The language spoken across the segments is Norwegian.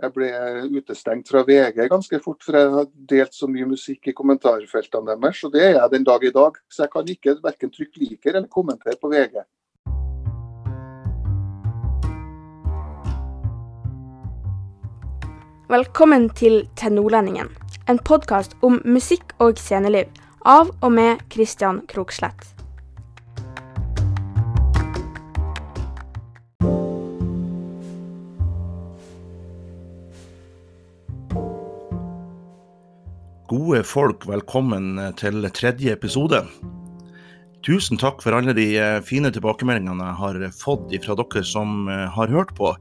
Jeg ble utestengt fra VG ganske fort, for jeg har delt så mye musikk i kommentarfeltene deres. Og det er jeg den dag i dag. Så jeg kan ikke verken trykke liker eller kommentere på VG. Velkommen til Til nordlendingen, en podkast om musikk og sceneliv av og med Christian Krokslett. Gode folk, velkommen til tredje episode. Tusen takk for alle de eh, fine tilbakemeldingene jeg har fått fra dere som eh, har hørt på.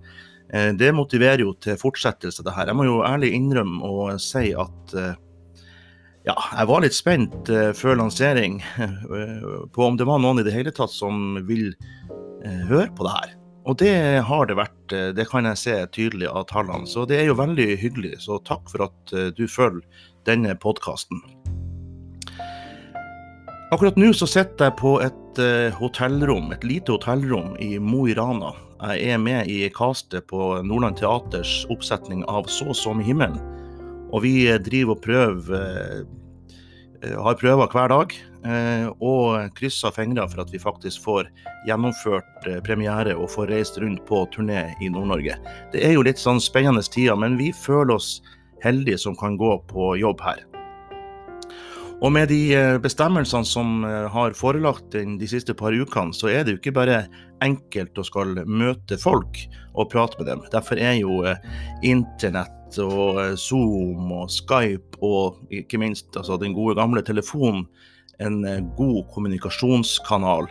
Eh, det motiverer jo til fortsettelse, det her. Jeg må jo ærlig innrømme og si at ja, jeg var litt spent før lansering på om det var noen i det hele tatt som vil høre på det her. Og det har det vært, det kan jeg se tydelig av tallene. Så det er jo veldig hyggelig. Så takk for at du følger denne podkasten. Akkurat nå så sitter jeg på et uh, hotellrom, et lite hotellrom i Mo i Rana. Jeg er med i castet på Nordland Teaters oppsetning av Så som himmelen. Og vi driver og prøver, uh, har prøver hver dag, og krysser fingre for at vi faktisk får gjennomført premiere og får reist rundt på turné i Nord-Norge. Det er jo litt sånn spennende tider, men vi føler oss heldige som kan gå på jobb her. Og med de eh, bestemmelsene som eh, har forelagt de siste par ukene, så er det jo ikke bare enkelt å skal møte folk og prate med dem. Derfor er jo eh, internett og Zoom og Skype og ikke minst altså den gode gamle telefonen en god kommunikasjonskanal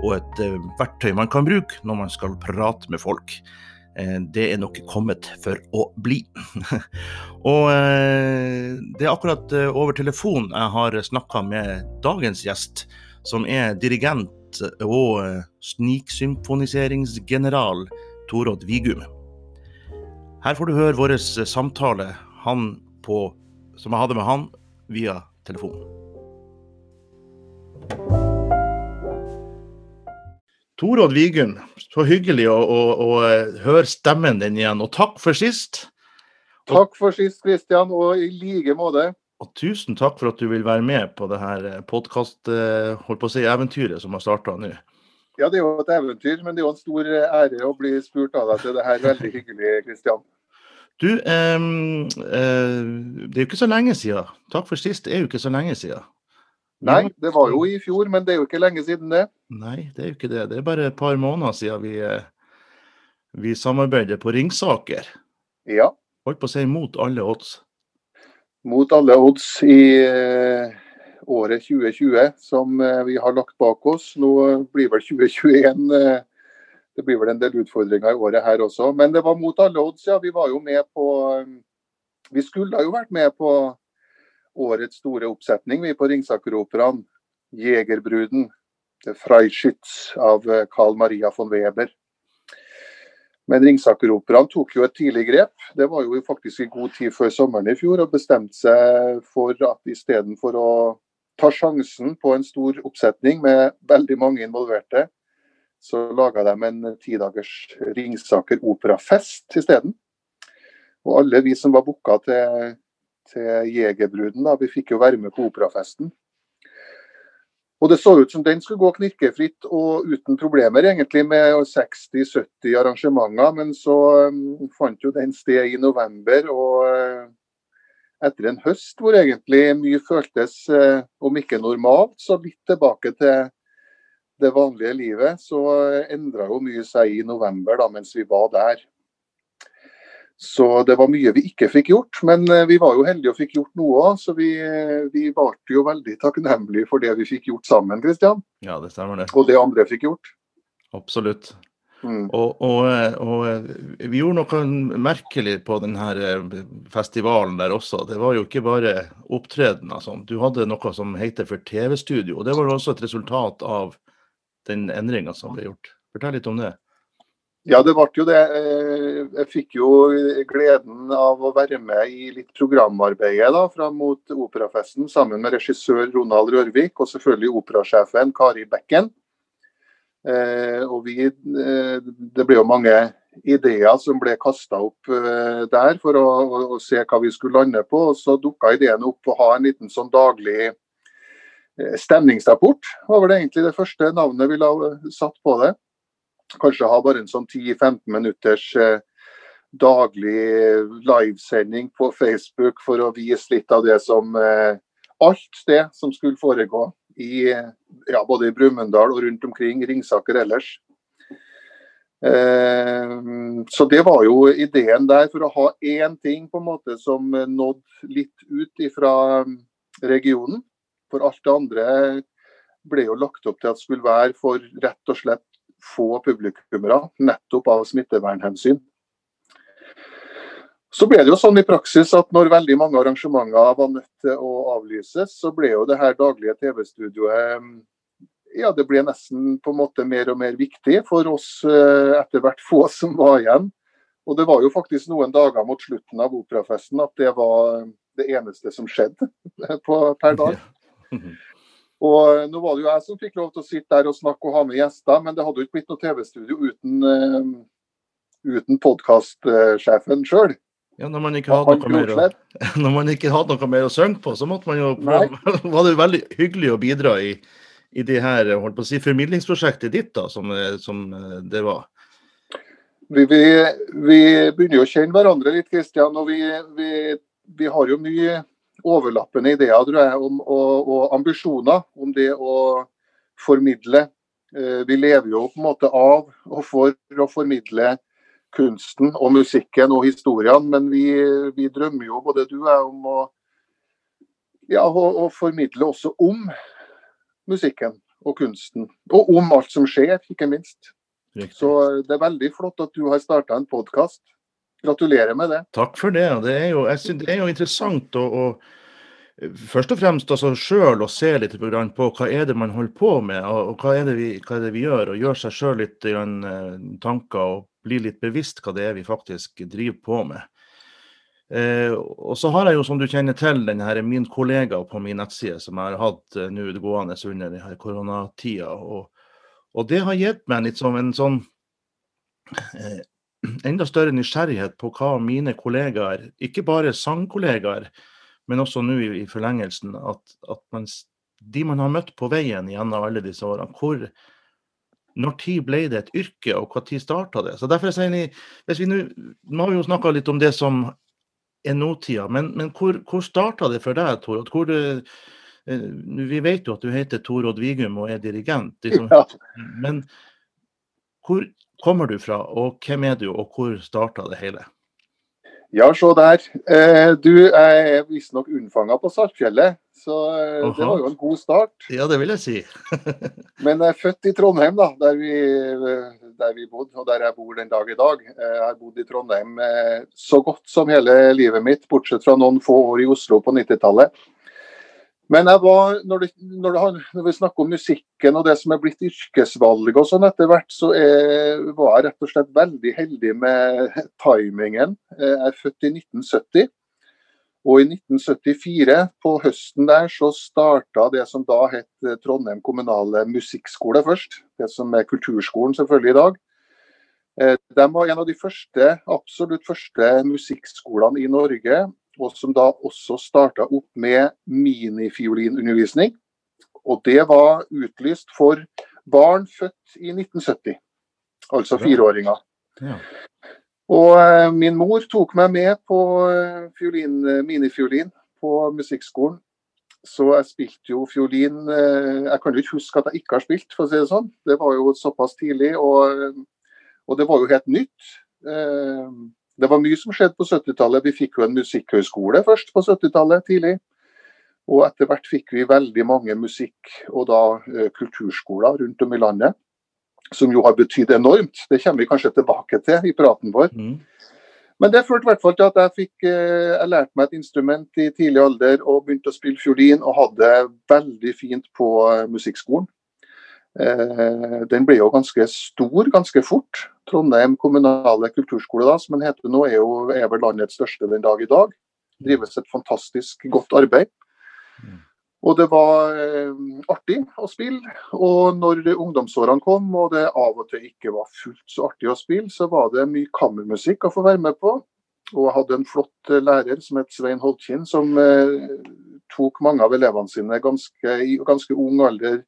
og et verktøy man kan bruke når man skal prate med folk. Eh, det er nok kommet for å bli. og eh, det er akkurat eh, over telefon jeg har snakka med dagens gjest, som er dirigent og sniksymfoniseringsgeneral Torodd Vigum. Her får du høre vår samtale på, som jeg hadde med han via telefon. Torodd Vigum, så hyggelig å, å, å, eh, høre stemmen din igjen, og takk for sist. Takk for sist, Kristian, og i like måte. Og tusen takk for at du vil være med på det her eh, podkast-eventyret eh, si, som har starta nå. Ja, det er jo et eventyr, men det er jo en stor ære å bli spurt av deg til det her. Veldig hyggelig, Kristian. Du, eh, eh, det er jo ikke så lenge siden. Takk for sist, det er jo ikke så lenge siden. Nei, det var jo i fjor, men det er jo ikke lenge siden det. Nei, det er jo ikke det. Det er bare et par måneder siden vi, eh, vi samarbeider på Ringsaker. Ja. Holdt på å si mot alle odds. Mot alle odds i uh, året 2020, som uh, vi har lagt bak oss. Nå blir vel 2021 uh, Det blir vel en del utfordringer i året her også. Men det var mot alle odds, ja. Vi var jo med på Vi skulle jo vært med på årets store oppsetning vi på Ringsakeroperaen. 'Jegerbruden', 'Freischütz' av Carl eh, Maria von Weber. Men Ringsakeroperaen tok jo et tidlig grep. Det var jo faktisk i god tid før sommeren i fjor, og bestemte seg for at istedenfor å ta sjansen på en stor oppsetning med veldig mange involverte, så laga de en tidagers Ringsaker operafest isteden. Og alle vi som var booka til til Jegerbruden. da, Vi fikk jo være med på operafesten. Og Det så ut som den skulle gå knirkefritt og uten problemer, egentlig, med 60-70 arrangementer. Men så um, fant jo den sted i november. Og uh, etter en høst hvor egentlig mye føltes, uh, om ikke normalt, så litt tilbake til det vanlige livet, så uh, endra jo mye seg i november da, mens vi var der. Så det var mye vi ikke fikk gjort, men eh, vi var jo heldige og fikk gjort noe òg. Så vi, eh, vi varte jo veldig takknemlige for det vi fikk gjort sammen, Kristian. Ja, det stemmer det. Og det andre fikk gjort. Absolutt. Mm. Og, og, eh, og, vi gjorde noe merkelig på denne festivalen der også. Det var jo ikke bare opptredener. Sånn. Du hadde noe som heter for TV-studio. og Det var også et resultat av den endringa som ble gjort. Fortell litt om det. Ja, det ble jo det. Eh, jeg fikk jo gleden av å være med i litt programarbeidet da, fram mot operafesten sammen med regissør Ronald Rørvik og selvfølgelig operasjefen Kari Bekken. Eh, og vi, eh, det ble jo mange ideer som ble kasta opp der for å, å, å, se hva vi skulle lande på. og Så dukka ideen opp å ha en liten sånn daglig stemningsrapport. Var vel egentlig det første navnet vi la satt på det. Kanskje ha bare en sånn 10-15 minutters uh, daglig livesending på Facebook for å vise litt av det som Alt det som skulle foregå i, ja, både i Brumunddal og rundt omkring Ringsaker ellers. Eh, så det var jo ideen der, for å ha én ting på en måte som nådde litt ut fra regionen. For alt det andre ble jo lagt opp til at skulle være for rett og slett få publikummere, nettopp av smittevernhensyn. Så ble det jo sånn i praksis at når veldig mange arrangementer var nødt til å avlyses, så ble jo det her daglige TV-studioet ja, det ble nesten på en måte mer og mer viktig for oss eh, etter hvert få som var igjen. Og det var jo faktisk noen dager mot slutten av operafesten at det var det eneste som skjedde på, per dag. Og nå var det jo jeg som fikk lov til å sitte der og snakke og ha med gjester, men det hadde jo ikke blitt noe TV-studio uten, uh, uten podkastsjefen sjøl. Ja, når man, ikke hadde noe mer å, når man ikke hadde noe mer å synge på, så måtte man jo var det veldig hyggelig å bidra i, i det her holdt på å si, formidlingsprosjektet ditt, da, som, eh, som eh, det var? Vi, vi, vi, begynner jo å kjenne hverandre litt, Kristian. Og vi, vi, har jo mye overlappende ideer tror jeg, om, og, og, ambisjoner om det å formidle. Eh, vi lever jo på en måte av og for å formidle kunsten og musikken og historiene, men vi, vi drømmer jo både du og jeg om å, ja, å, å formidle også om musikken og kunsten. Og om alt som skjer, ikke minst. Riktig. Så det er veldig flott at du har starta en podkast. Gratulerer med det. Takk for det. Det er jo, det er jo interessant å, å først og fremst altså sjøl å se litt på hva er det man holder på med, og hva er det vi, er det vi gjør. Og gjøre seg sjøl litt eh, tanker og bli litt bevisst hva det er vi faktisk driver på med. Eh, og så har jeg jo, som du kjenner til, denne min kollega på min nettside som jeg har hatt eh, nå gående under denne koronatida. Og, og, det har gitt meg litt som en sånn eh, enda større nysgjerrighet på hva mine kollegaer, ikke bare sangkollegaer, men også nå i, i forlengelsen, at, at man, de man har møtt på veien gjennom alle disse årene, hvor når tid ble det et yrke, og når starta det? Så derfor sier jeg, hvis vi nå, nå har vi jo snakka litt om det som er nåtida. Men, men hvor, hvor starta det for deg, Torodd? Hvor, du, vi vet jo at du heter Torodd Vigum og er dirigent. Liksom. Men hvor kommer du fra, og hvem er du, og hvor starta det hele? Ja, se der. Eh, du er visstnok unnfanga på Saltfjellet, så eh, det var jo en god start. Ja, det vil jeg si. Men jeg er født i Trondheim, da, der vi, der vi bodde, og der jeg bor den dag i dag. Eh, jeg har bodd i Trondheim så godt som hele livet mitt, bortsett fra noen få år i Oslo på 90-tallet. Men var, når, det, når, det, når, vi snakker om musikken og det som er blitt yrkesvalg og sånn etter hvert, så er, var jeg rett og slett veldig heldig med timingen. Jeg er født i 1970. Og i 1974, på høsten der, så starta det som da het Trondheim kommunale musikkskole først. Det som er kulturskolen selvfølgelig i dag. Eh, de var en av de første, absolutt første musikkskolene i Norge og som da også starta opp med minifiolinundervisning. Og det var utlyst for barn født i 1970, altså fireåringer. Ja. Og eh, min mor tok meg med på eh, fiolin, eh, minifiolin på musikkskolen. Så jeg spilte jo fiolin Jeg kan jo ikke huske at jeg ikke har spilt, for å si det sånn. Det var jo såpass tidlig, og, og det var jo helt nytt. Det var mye som skjedde på 70-tallet. Vi fikk jo en musikkhøyskole først på 70-tallet, tidlig. Og etter hvert fikk vi veldig mange musikk- og da eh, kulturskoler rundt om i landet. Som jo har betydd enormt. Det kommer vi kanskje tilbake til i praten vår. Mm. Men det førte i hvert fall til at jeg fikk eh, jeg lærte meg et instrument i tidlig alder og begynte å spille fiolin og hadde det veldig fint på eh, musikkskolen. Eh, den ble jo ganske stor ganske fort. Trondheim kommunale kulturskole, da, som den heter nå, er jo er vel landets største den dag i dag. Det Drives et fantastisk godt arbeid. Og det var eh, artig å spille. Og når ungdomsårene kom og det av og til ikke var fullt så artig å spille, så var det mye kammermusikk å få være med på. Og jeg hadde en flott eh, lærer som het Svein Holkin, som tok mange av elevene sine ganske, i ganske ung alder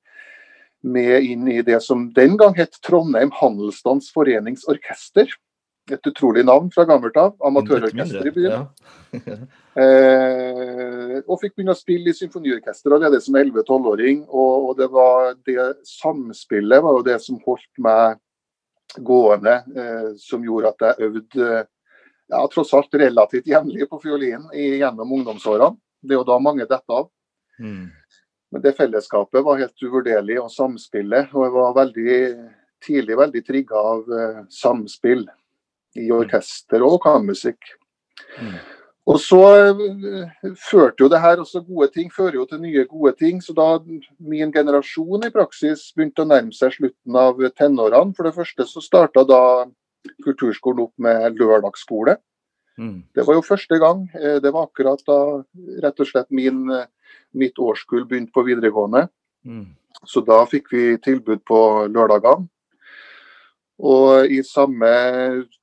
med inn i det som den gang het Trondheim Handelsstands Forenings Orkester. Et utrolig navn fra gammelt av. Amatørorkester i byen. Ja. eh, og fikk begynne å spille i symfoniorkester allerede som 11-12-åring. Og, og, det var det samspillet var jo det som holdt meg gående, eh, som gjorde at jeg øvde ja, tross alt relativt jevnlig på fiolin gjennom ungdomsårene. Det er jo da mange detter av. Mm. Men det fellesskapet var helt uvurderlig, og samspillet. Og jeg var veldig tidlig veldig trigga av uh, samspill i mm. orkester og kammermusikk. Mm. Og så uh, førte jo det her også gode ting fører jo til nye gode ting. Så da min generasjon i praksis begynte å nærme seg slutten av tenårene, for det første så starta da kulturskolen opp med lørdagsskole. Mm. Det var jo første gang. Eh, det var akkurat da rett og slett min, eh, mitt årskull begynte på videregående. Mm. Så da fikk vi tilbud på lørdagene. Og i samme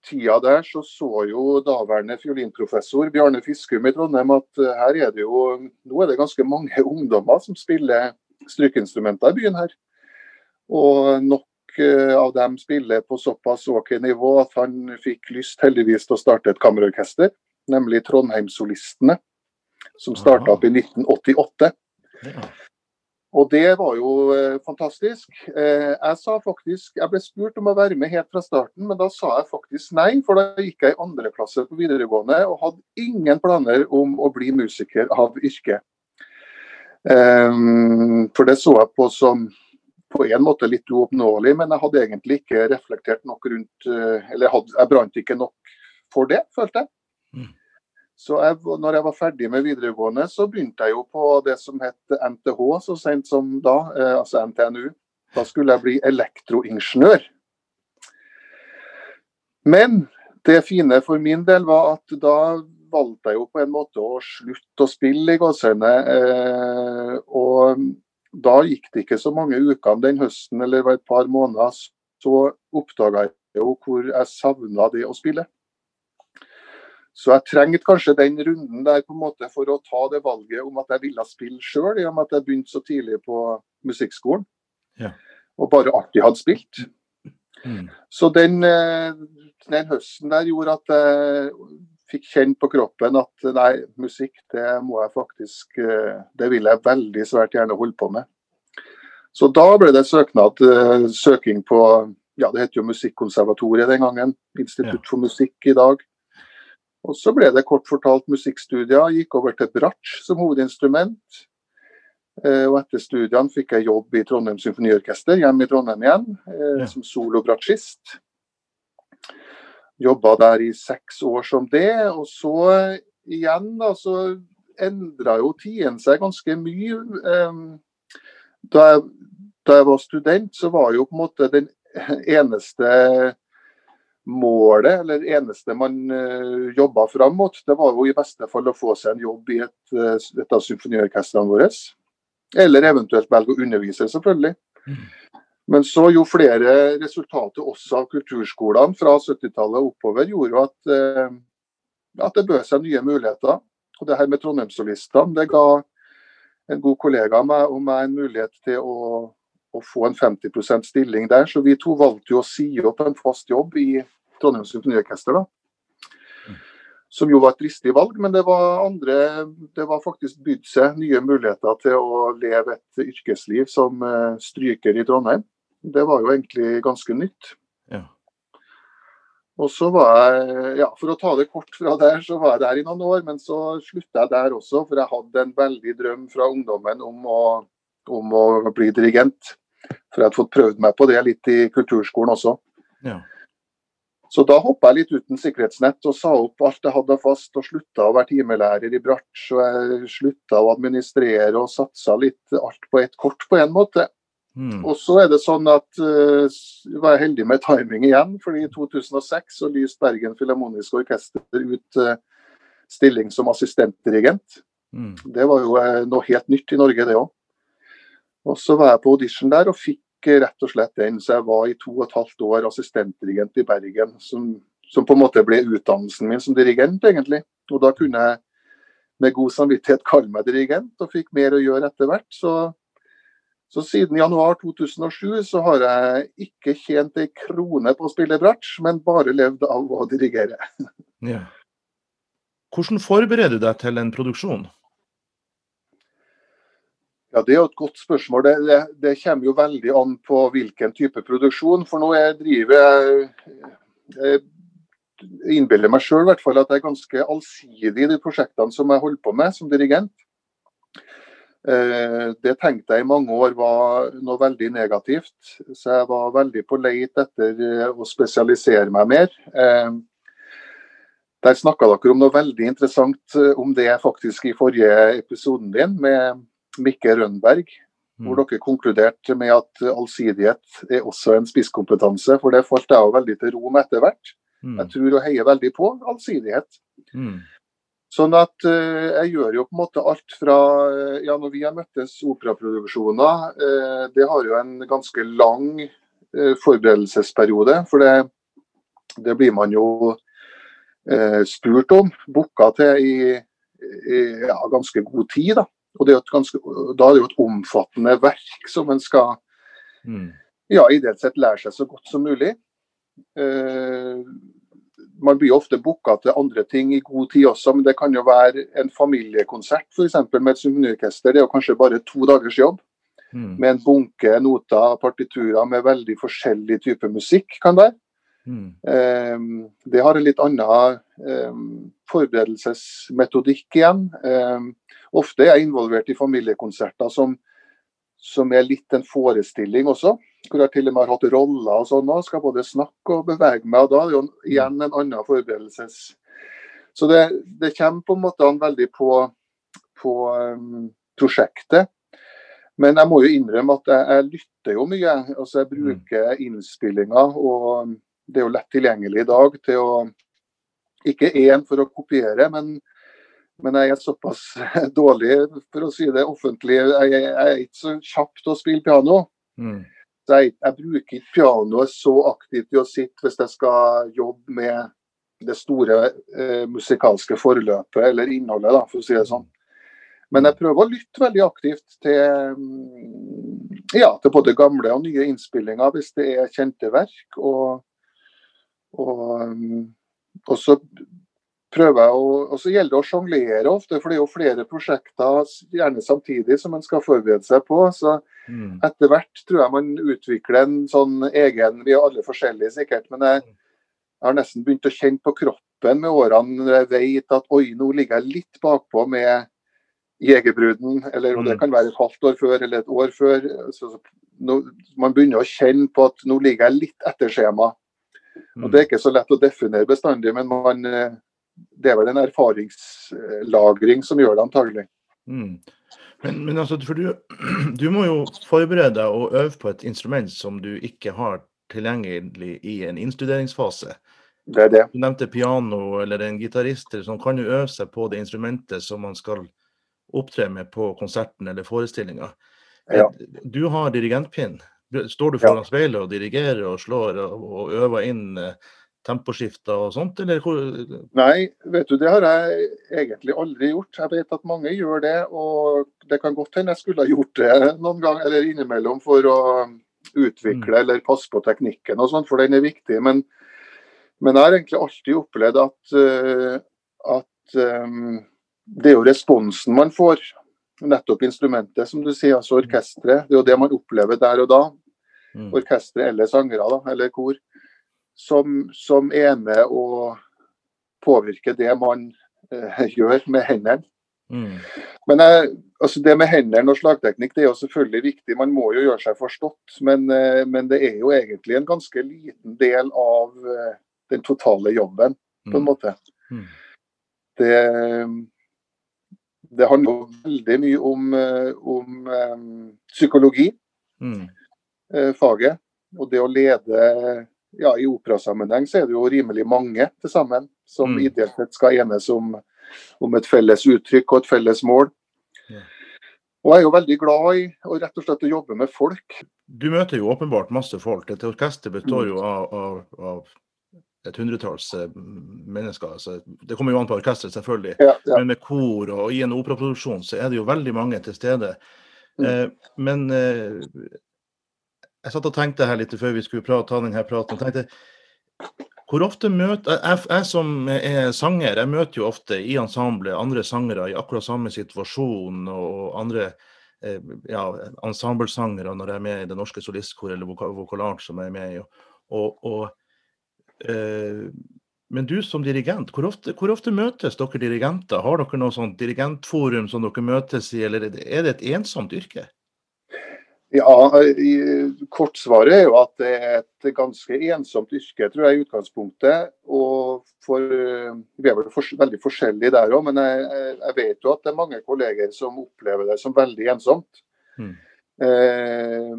tida der så så jo daværende fiolinprofessor Bjarne Fiskum i Trondheim at eh, her er det jo nå er det ganske mange ungdommer som spiller strykeinstrumenter i byen her. Og nok av dem spiller på såpass ok nivå at han fikk lyst heldigvis til å starte et kammerorkester, nemlig Trondheimssolistene, som starta opp i 1988. Ja. Og det var jo eh, fantastisk. Eh, jeg sa faktisk, jeg ble spurt om å være med helt fra starten, men da sa jeg faktisk nei. For da gikk jeg i andre klasse på videregående og hadde ingen planer om å bli musiker av yrke. Eh, for det så jeg på som på en måte litt uoppnåelig, men jeg hadde egentlig ikke reflektert nok rundt eh, Eller hadde, jeg brant ikke nok for det, følte jeg. Mm. Så jeg, når jeg var ferdig med videregående, så begynte jeg jo på det som het NTH så sent som da, eh, altså NTNU. Da skulle jeg bli elektroingeniør. Men det fine for min del var at da valgte jeg jo på en måte å slutte å spille i gåsehudene. Eh, og da gikk det ikke så mange ukene den høsten, eller var et par måneder, så oppdaga jeg jo hvor jeg savna det å spille. Så jeg trengte kanskje den runden der på en måte for å ta det valget om at jeg ville spille sjøl, i og med at jeg begynte så tidlig på musikkskolen. Ja. Og bare artig hadde spilt. Mm. Så den, eh, den, høsten der gjorde at jeg fikk kjenne på kroppen at nei, musikk det må jeg faktisk eh, Det vil jeg veldig svært gjerne holde på med. Så da ble det søknad, eh, søking på ja, det het jo Musikkonservatoriet den gangen. Institutt for musikk i dag. Og så ble det kort fortalt musikkstudier. Gikk over til bratsj som hovedinstrument. Eh, og etter studiene fikk jeg jobb i Trondheim Symfoniorkester, hjemme i Trondheim igjen, som solobratsjist. Jobba der i seks år som det. Og så igjen, da, så endra jo tiden seg ganske mye. Da jeg, da jeg var student, så var jo på en måte den eneste målet, eller eneste man uh, jobba fram mot, det var jo i beste fall å få seg en jobb i et, uh, et av symfoniorkestrene våre. Eller eventuelt velge å undervise, selvfølgelig. Mm. Men så jo flere resultater også av kulturskolene fra 70-tallet oppover gjorde at, eh, at det bød seg nye muligheter. Og det her med Trondheimssolistene det ga en god kollega av meg og meg en mulighet til å, å få en 50% stilling der. Så vi to valgte jo å si opp en fast jobb i Trondheim Symfoniorkester. da som jo var et dristig valg, men det var andre Det var faktisk bydd seg nye muligheter til å leve et yrkesliv som eh, stryker i Trondheim. Det var jo egentlig ganske nytt. Ja. Og så var jeg, ja, For å ta det kort fra der, så var jeg der i noen år, men så slutta jeg der også. For jeg hadde en veldig drøm fra ungdommen om å, om å bli dirigent. For jeg hadde fått prøvd meg på det litt i kulturskolen også. Ja. Så da hoppa jeg litt uten sikkerhetsnett og sa opp alt jeg hadde fast, og slutta å være timelærer i bratsj. Og jeg slutta å administrere og satsa litt alt på ett kort på en måte. Mm. Og så er det sånn at uh, var jeg heldig med timing igjen, fordi i 2006 så lyste Bergen Filharmoniske Orkester ut uh, stilling som assistentdirigent. Mm. Det var jo uh, noe helt nytt i Norge, det òg. Og så var jeg på audition der og fikk uh, rett og slett den. Så jeg var i to og et halvt år assistentdirigent i Bergen, som, som på en måte ble utdannelsen min som dirigent, egentlig. Og da kunne jeg med god samvittighet kalle meg dirigent, og fikk mer å gjøre etter hvert. Så, så siden januar 2007 så har jeg ikke tjent ei krone på å spille bratsj, men bare levd av å dirigere. Ja. Hvordan forbereder du deg til en produksjon? Ja, Det er jo et godt spørsmål. Det, det, det, kommer jo veldig an på hvilken type produksjon. For nå jeg driver jeg, jeg innbiller meg sjøl at jeg er ganske allsidig i de prosjektene som jeg holder på med som dirigent. Eh, det tenkte jeg i mange år var noe veldig negativt, så jeg var veldig på leit etter eh, å spesialisere meg mer. Eh, der snakka dere om noe veldig interessant om det faktisk i forrige episoden din, med Mikke Rønberg, hvor Mm. dere konkluderte med at allsidighet er også en spisskompetanse. For det falt jeg jo veldig til ro med etter hvert. Mm. Jeg tror og heier veldig på allsidighet. Mm. Sånn at eh, jeg gjør jo på en måte alt fra eh, Ja, når vi har møttes operaproduksjoner, eh, det har jo en ganske lang forberedelsesperiode. For det, det blir man jo spurt om, booka til i, i ja, ganske god tid. da. Og det er ganske, Da er det jo et omfattende verk som en skal Mm. ja, ideelt sett lære seg så godt som mulig. Eh, man blir ofte booka til andre ting i god tid også, men det kan jo være en familiekonsert f.eks. med et symfoniorkester. Det er jo kanskje bare to dagers jobb, Mm. med en bunke noter, partiturer med veldig forskjellig type musikk. kan det være. Mm. Um, det har en litt annen um, forberedelsesmetodikk igjen. Um, ofte er jeg involvert i familiekonserter som, som er litt en forestilling også. Hvor jeg til og med har hatt roller og sånn og skal både snakke og bevege meg. og Da er det jo igjen en annen forberedelses... Så det, det kommer på en måte an veldig på, på um, prosjektet. Men jeg må jo innrømme at jeg, jeg lytter jo mye. altså Jeg bruker innspillinger, og det er jo lett tilgjengelig i dag til å Ikke én for å kopiere, men, men jeg er såpass dårlig, for å si det offentlig. Jeg, jeg er ikke så kjapp til å spille piano. Mm. Jeg, jeg bruker ikke pianoet så aktivt i å sitte hvis jeg skal jobbe med det store eh, musikalske forløpet eller innholdet, da, for å si det sånn. Men jeg prøver å lytte veldig aktivt til, mm, ja, til både gamle og nye innspillinger hvis det er kjente verk. Og, og, mm, og så prøver å, og så gjelder det å sjonglere ofte, for det er jo flere prosjekter gjerne samtidig som en skal forberede seg på. så Mm. etter hvert tror jeg man utvikler en sånn egen Vi er alle forskjellige sikkert, men jeg, jeg har nesten begynt å kjenne på kroppen med årene når jeg vet at oi, nå ligger jeg litt bakpå med Jegerbruden. Eller og det Mm. kan være et halvt år før eller et år før. Så, nå, man begynner å kjenne på at nå ligger jeg litt etter skjema. Mm. Og Det er ikke så lett å definere bestandig, men man, eh, det er vel en erfaringslagring som gjør det antagelig. Mm. Men, men altså, for du, du må jo forberede deg og øve på et instrument som du ikke har tilgjengelig i en innstuderingsfase. Det er det. Du nevnte piano eller en gitarist som kan jo øve seg på det instrumentet som man skal opptre med på konserten eller forestillinga. Ja. Du har dirigentpinn. Står du foran speilet og dirigerer og slår og, og øver inn eh, temposkifter og sånt, eller Nei, vet du, det har jeg egentlig aldri gjort. Jeg vet at mange gjør det, og det kan godt hende jeg skulle ha gjort det noen gang eller innimellom for å utvikle Mm. eller passe på teknikken og sånn, for den er viktig. Men, men jeg har egentlig alltid opplevd at, eh, at um, det er jo responsen man får. Nettopp instrumentet, som du sier, altså orkesteret. Det er jo det man opplever der og da. Mm. Orkesteret eller sangere, da, eller kor. Som, som er med å påvirke det man eh, gjør med hendene. Mm. Men jeg, altså det med hendene og slagteknikk det er jo selvfølgelig viktig, man må jo gjøre seg forstått. Men, eh, men det er jo egentlig en ganske liten del av eh, den totale jobben, på en Mm. måte. Mm. Det, det handler veldig mye om, eh, om eh, psykologi, Mm. eh, faget. Og det å lede ja, I operasammenheng så er det jo rimelig mange til sammen som Mm. ideelt sett skal enes om om et felles uttrykk og et felles mål. Ja. Og jeg er jo veldig glad i å rett og slett å jobbe med folk. Du møter jo åpenbart masse folk. Dette orkesteret består jo av, av, av et hundretalls eh, mennesker. Altså, det kommer jo an på orkesteret, selvfølgelig. Ja, ja. Men med kor og i en operaproduksjon så er det jo veldig mange til stede. Mm. Eh, men eh, jeg satt og tenkte her litt før vi skulle prate, ta denne praten. og tenkte, hvor ofte møter jeg, jeg som er sanger, jeg møter jo ofte i ensemblet andre sangere i akkurat samme situasjon, og andre eh, ja, ensemblesangere når jeg er med i Det Norske Solistkor eller voka- Vokalart som jeg er med i. Og, og, eh, men du som dirigent, hvor ofte, hvor ofte møtes dere dirigenter? Har dere noe sånt dirigentforum som dere møtes i, eller er er det et ensomt yrke? Ja, Kortsvaret er jo at det er et ganske ensomt yrke, tror jeg, i utgangspunktet. Og for, Vi er vel for, veldig forskjellige der òg, men jeg, jeg- vet jo at det er mange kolleger som opplever det som veldig ensomt. Mm. Eh,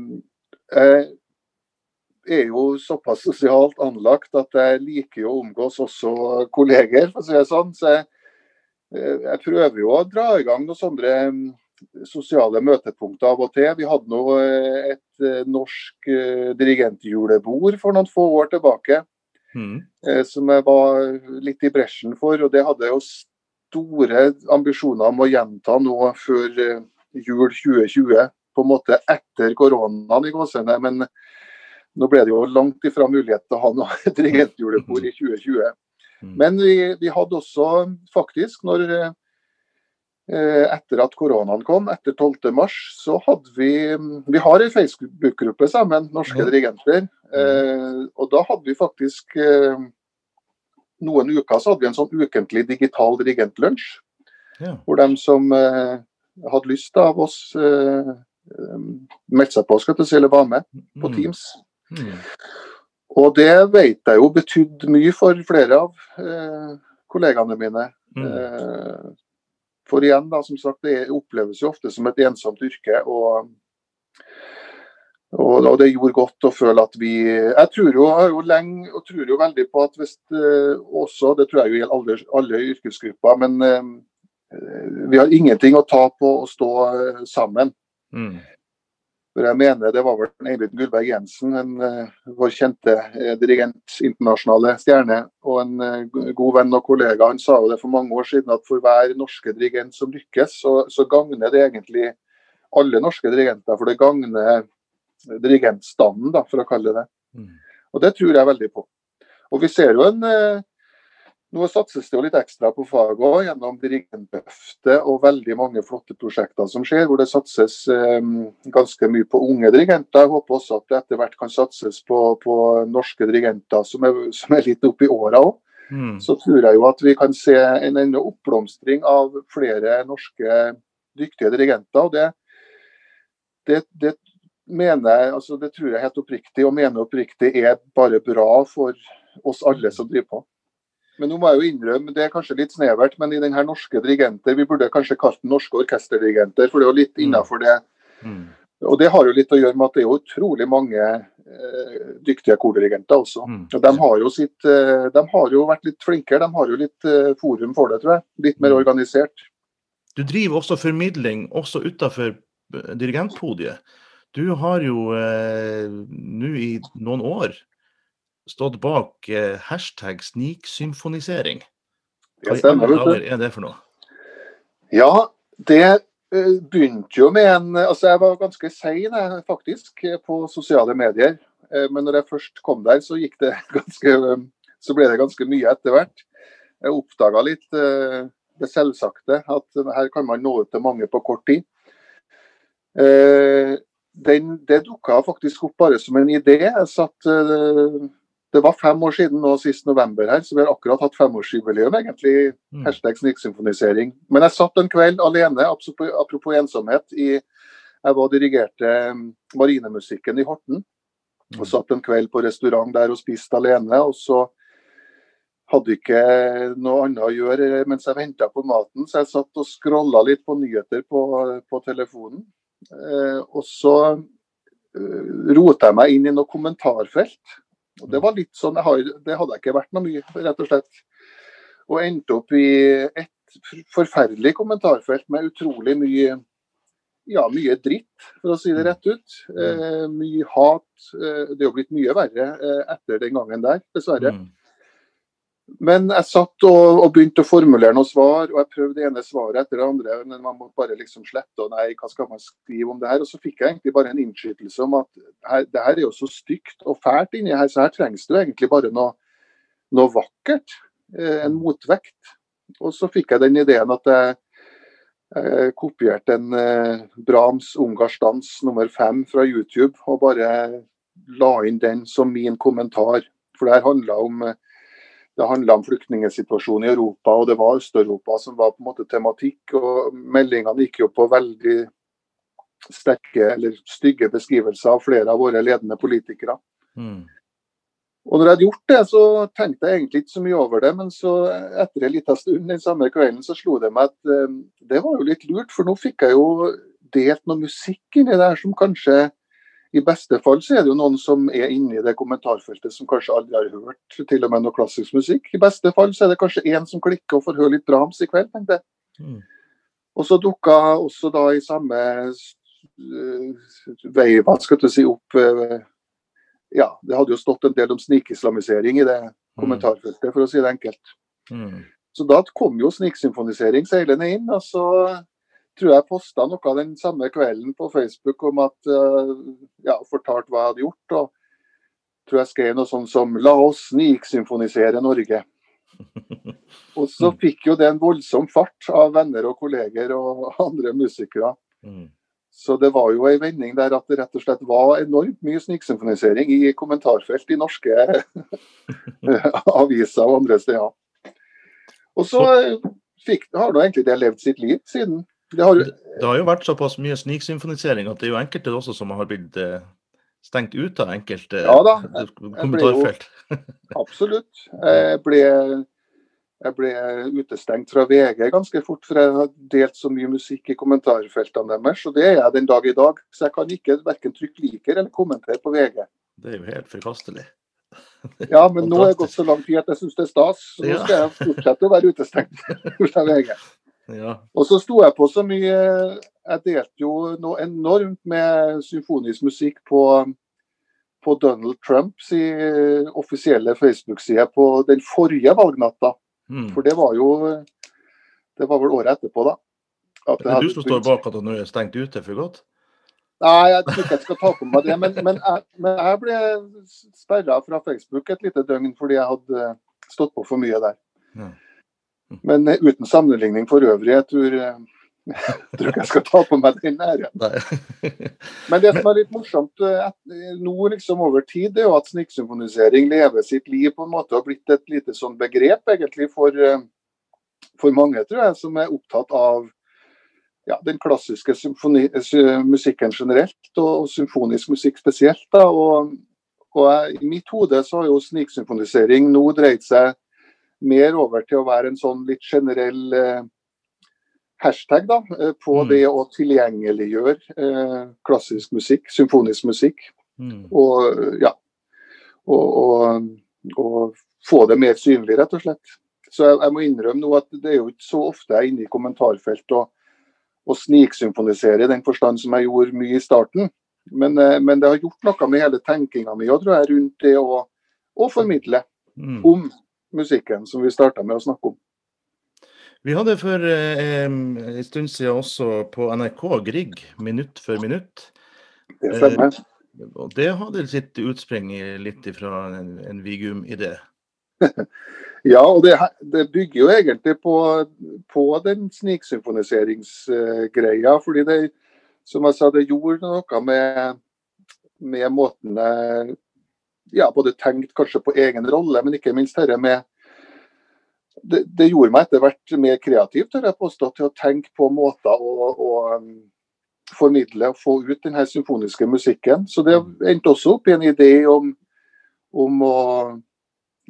jeg er jo såpass sosialt anlagt at jeg liker å omgås også kolleger, for å si det sånn. Så jeg, eh, jeg prøver jo å dra i gang noen sånne sosiale møtepunkter av og til. Vi hadde nå eh, et eh, norsk eh, dirigentjulebord for noen få år tilbake, Mm. som jeg var litt i bresjen for. Og det hadde jeg jo store ambisjoner om å gjenta nå før jul 2020. På en måte etter koronaen i gåsehudene. Men nå ble det jo langt ifra mulighet til å ha noe dirigentjulebord i 2020. Mm. Men vi, vi hadde også faktisk, når etter at koronaen kom, etter 12. mars, så hadde vi Vi har en Facebook-gruppe sammen, norske dirigenter. Eh, og da hadde vi faktisk eh, Noen uker så hadde vi en sånn ukentlig digital dirigentlunsj. Ja. Hvor de som eh, hadde lyst av oss, eh, eh, meldte seg på, skal jeg si, eller var med på Mm. Teams. Mm. Og det vet jeg jo betydde mye for flere av eh, kollegaene mine. For igjen, da, som sagt, det oppleves jo ofte som et ensomt yrke. Og, og, og det gjorde godt å føle at vi Jeg tror jo, har jo lenge og tror jo veldig på at hvis eh, også, det tror jeg jo gjelder alle, alle yrkesgrupper, men eh, vi har ingenting å ta på å stå eh, sammen. Mm. For jeg mener det var vel Eivind Gullberg Jensen, en, eh, vår kjente eh, dirigent, internasjonale stjerne, og en eh, god venn og kollega. Han sa jo det for mange år siden at for hver norske dirigent som lykkes, så, så gagner det egentlig alle norske dirigenter. For det gagner dirigentstanden, da, for å kalle det det. Mm. Og det tror jeg veldig på. Og vi ser jo en Nå satses det jo litt ekstra på faget òg, gjennom Dirigentløftet og veldig mange flotte prosjekter som skjer, hvor det satses eh, ganske mye på unge dirigenter. Jeg håper også at det etter hvert kan satses på, på norske dirigenter som er, som er litt oppe i åra òg. Mm. Så tror jeg jo at vi kan se en enda oppblomstring av flere norske dyktige dirigenter. og det, det, det mener altså det tror jeg helt oppriktig, og mener oppriktig er bare bra for oss alle som driver på. Men nå må jeg jo innrømme, det er kanskje litt snevert, men i den her norske dirigenter, vi burde kanskje kalt den norske orkesterdirigenter, for det er jo litt Mm. innafor det. Mm. Og det har jo litt å gjøre med at det er jo utrolig mange eh, dyktige kordirigenter også. Mm. Og de har jo sitt, eh, de har jo vært litt flinkere, de har jo litt eh, forum for det, tror jeg. Litt mer Mm. organisert. Du driver også formidling også utafor dirigentpodiet. Du har jo eh, nå i noen år stått bak eh, hashtag sniksymfonisering. Hva Det i alle dager er det for noe? Ja, det eh, begynte jo med en Altså, jeg var ganske sein, faktisk, eh, på sosiale medier. Eh, Men når jeg først kom der, så gikk det ganske eh, Så ble det ganske mye etter hvert. Jeg oppdaga litt eh, det selvsagte, at her kan man nå ut til mange på kort tid. Eh, Den, det dukka faktisk opp bare som en idé. Jeg satt eh, Det var fem år siden nå sist november her, så vi har akkurat hatt femårsjubileum, egentlig. Mm. Hashtag sniksymfonisering. Men jeg satt en kveld alene, apropos, ensomhet, i jeg var og dirigerte mm, marinemusikken i Horten. Og satt en kveld på restaurant der og spiste alene. Og så hadde ikke noe annet å gjøre mens jeg venta på maten, så jeg satt og scrolla litt på nyheter på, på telefonen. Eh, og så eh, rota jeg meg inn i noe kommentarfelt. Og det var litt sånn, det hadde jeg ikke vært noe mye, rett og slett. Og endte opp i et forferdelig kommentarfelt med utrolig mye ja, mye dritt, for å si det rett ut. Eh, mye hat. Eh, det er jo blitt mye verre eh, etter den gangen der, dessverre. Mm. Men jeg satt og, og, begynte å formulere noen svar, og jeg prøvde det ene svaret etter det andre. men Man måtte bare liksom slette og nei, hva skal man skrive om det her? Og så fikk jeg egentlig bare en innskytelse om at her, det her er jo så stygt og fælt inni her, så her trengs det jo egentlig bare noe, noe vakkert. Eh, en motvekt. Og så fikk jeg den ideen at jeg jeg kopierte en eh, Brahms ungarsk dans nummer fem fra YouTube og bare la inn den som min kommentar. For det her handla om, det om flyktningsituasjonen i Europa, og det var Øst-Europa som var på en måte tematikk. og Meldingene gikk jo på veldig sterke eller stygge beskrivelser av flere av våre ledende politikere. Mm. Og når jeg hadde gjort det, så tenkte jeg egentlig ikke så mye over det. Men så etter en liten stund den samme kvelden så slo det meg at um, det var jo litt lurt. For nå fikk jeg jo delt noe musikk inni der som kanskje i beste fall så er det jo noen som er inne i det kommentarfeltet som kanskje aldri har hørt til og med noe klassisk musikk. I beste fall så er det kanskje én som klikker og får høre litt Brahms i kveld, tenkte jeg. Mm. Og så dukka også da i samme uh, veiva skal du si, opp uh, ja, det hadde jo stått en del om snikislamisering i det mm. kommentarfeltet, for å si det enkelt. Mm. Så da kom jo sniksymfonisering seilende inn. og så tror jeg posta noe den samme kvelden på Facebook om at uh, ja, fortalte hva jeg hadde gjort. og tror jeg skrev noe sånt som 'La oss sniksymfonisere Norge'. Og så fikk jo det en voldsom fart av venner og kolleger og andre musikere. Mm. Så det var jo en vending der at det rett og slett var enormt mye sniksymfonisering i kommentarfelt i norske aviser og andre steder. Og så fikk, har nå egentlig det levd sitt liv siden. Det har, det har jo vært såpass mye sniksymfonisering at det er jo enkelte også som har blitt eh, stengt ut av enkelte ja, da, kommentarfelt. Jo, absolutt. Jeg ble jeg ble utestengt fra VG ganske fort, for jeg har delt så mye musikk i kommentarfeltene deres. Og det er jeg den dag i dag. Så jeg kan ikke verken trykke liker eller kommentere på VG. Det er jo helt forkastelig. Ja, men nå er det gått så lang tid at jeg syns det er stas. Så nå skal jeg fortsette å være utestengt fra VG. Ja. Og så sto jeg på så mye Jeg delte jo noe enormt med symfonisk musikk på, på Donald Trumps offisielle Facebook-side på den forrige valgnatta. Mm. For det var jo Det var vel året etterpå, da. At det er du som står bak at han nå er stengt ute for godt? Nei, jeg tror ikke jeg skal ta på meg det. Men, men, jeg, men jeg, ble sperra fra Facebook et lite døgn fordi jeg hadde stått på for mye der. Ja. Men eh, uten sammenligning for øvrig. Jeg tror, eh, jeg tror ikke jeg skal ta på meg den æren. Men det som er litt morsomt eh, nå liksom over tid, det er jo at snikksymfonisering lever sitt liv på en måte og har blitt et lite sånn begrep egentlig for, for mange, tror jeg, som er opptatt av ja, den klassiske musikken generelt, og, symfonisk musikk spesielt. Da, og, og I mitt hode så har jo sniksymfonisering nå dreid seg mer over til å være en sånn litt generell eh, hashtag da, eh, på mm. det å tilgjengeliggjøre eh, klassisk musikk, symfonisk musikk. Mm. Og ja, og, og, og, få det mer synlig, rett og slett. Så jeg, jeg, må innrømme nå at det er jo ikke så ofte jeg er inne i kommentarfelt og å sniksymfonisere i den forstand som jeg gjorde mye i starten. Men, eh, men, det har gjort noe med hele tenkinga mi tror jeg, rundt det å, å formidle mm. om musikken, som vi starta med å snakke om. Vi hadde for eh, en stund siden også på NRK Grieg, minutt for minutt. Det stemmer. Eh, og det hadde sitt utspring litt fra en, en Vigum-idé. Ja, og det, det, bygger jo egentlig på, på den sniksymfoniseringsgreia. fordi det, som jeg sa, det gjorde noe med, med måten jeg ja, både tenkt kanskje på egen rolle, men ikke minst dette med det, det, gjorde meg etter hvert mer kreativ tør jeg påstå, til å tenke på måter å, å um, formidle og få ut denne symfoniske musikken. Så det endte også opp i en idé om, om å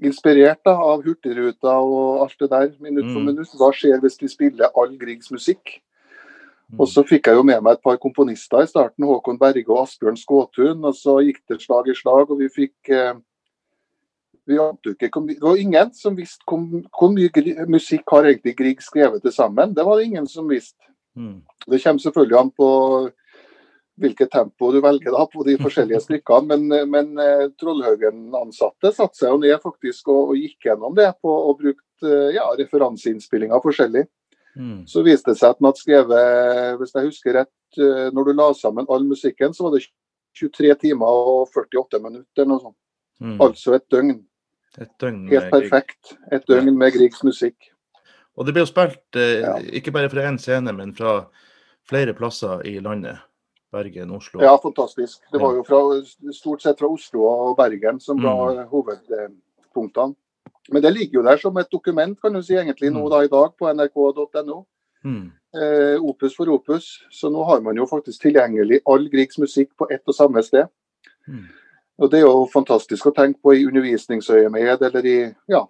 inspirert da, av Hurtigruta og alt det der, minutt for mm. minutt. Hva skjer hvis vi spiller all Griegs musikk? Og så fikk jeg jo med meg et par komponister i starten, Håkon Berge og Asbjørn Skåtun. Og så gikk det slag i slag, og vi fikk, eh, Vi ikke, det var ingen som visste hvor, hvor mye musikk har egentlig Grieg skrevet til sammen. Det var det ingen som visste. Mm. Det kommer selvfølgelig an på hvilket tempo du velger da på de forskjellige stykkene, men, men eh, Trollhaugen-ansatte satte seg jo ned faktisk og, og gikk gjennom det på og brukte eh, ja, referanseinnspillinger forskjellig. Mm. Så viste det seg at han hadde skrevet, hvis jeg husker rett, eh, når du la sammen all musikken, så var det 23 timer og 48 minutter. Noe sånt. Mm. Altså et døgn. Et døgn Helt perfekt. Et døgn med Griegs musikk. Og det ble jo spilt eh, Ja. ikke bare fra én scene, men fra flere plasser i landet. Bergen, Oslo. Ja, fantastisk. Det var jo fra, stort sett fra Oslo og Bergen som var Mm. hovedpunktene. Men det ligger jo der som et dokument kan du si, egentlig nå Mm. da i dag på nrk.no. Mm. Eh, opus for opus. Så nå har man jo faktisk tilgjengelig all Griegs musikk på ett og samme sted. Mm. Og Det er jo fantastisk å tenke på i undervisningsøyemed eller i Ja,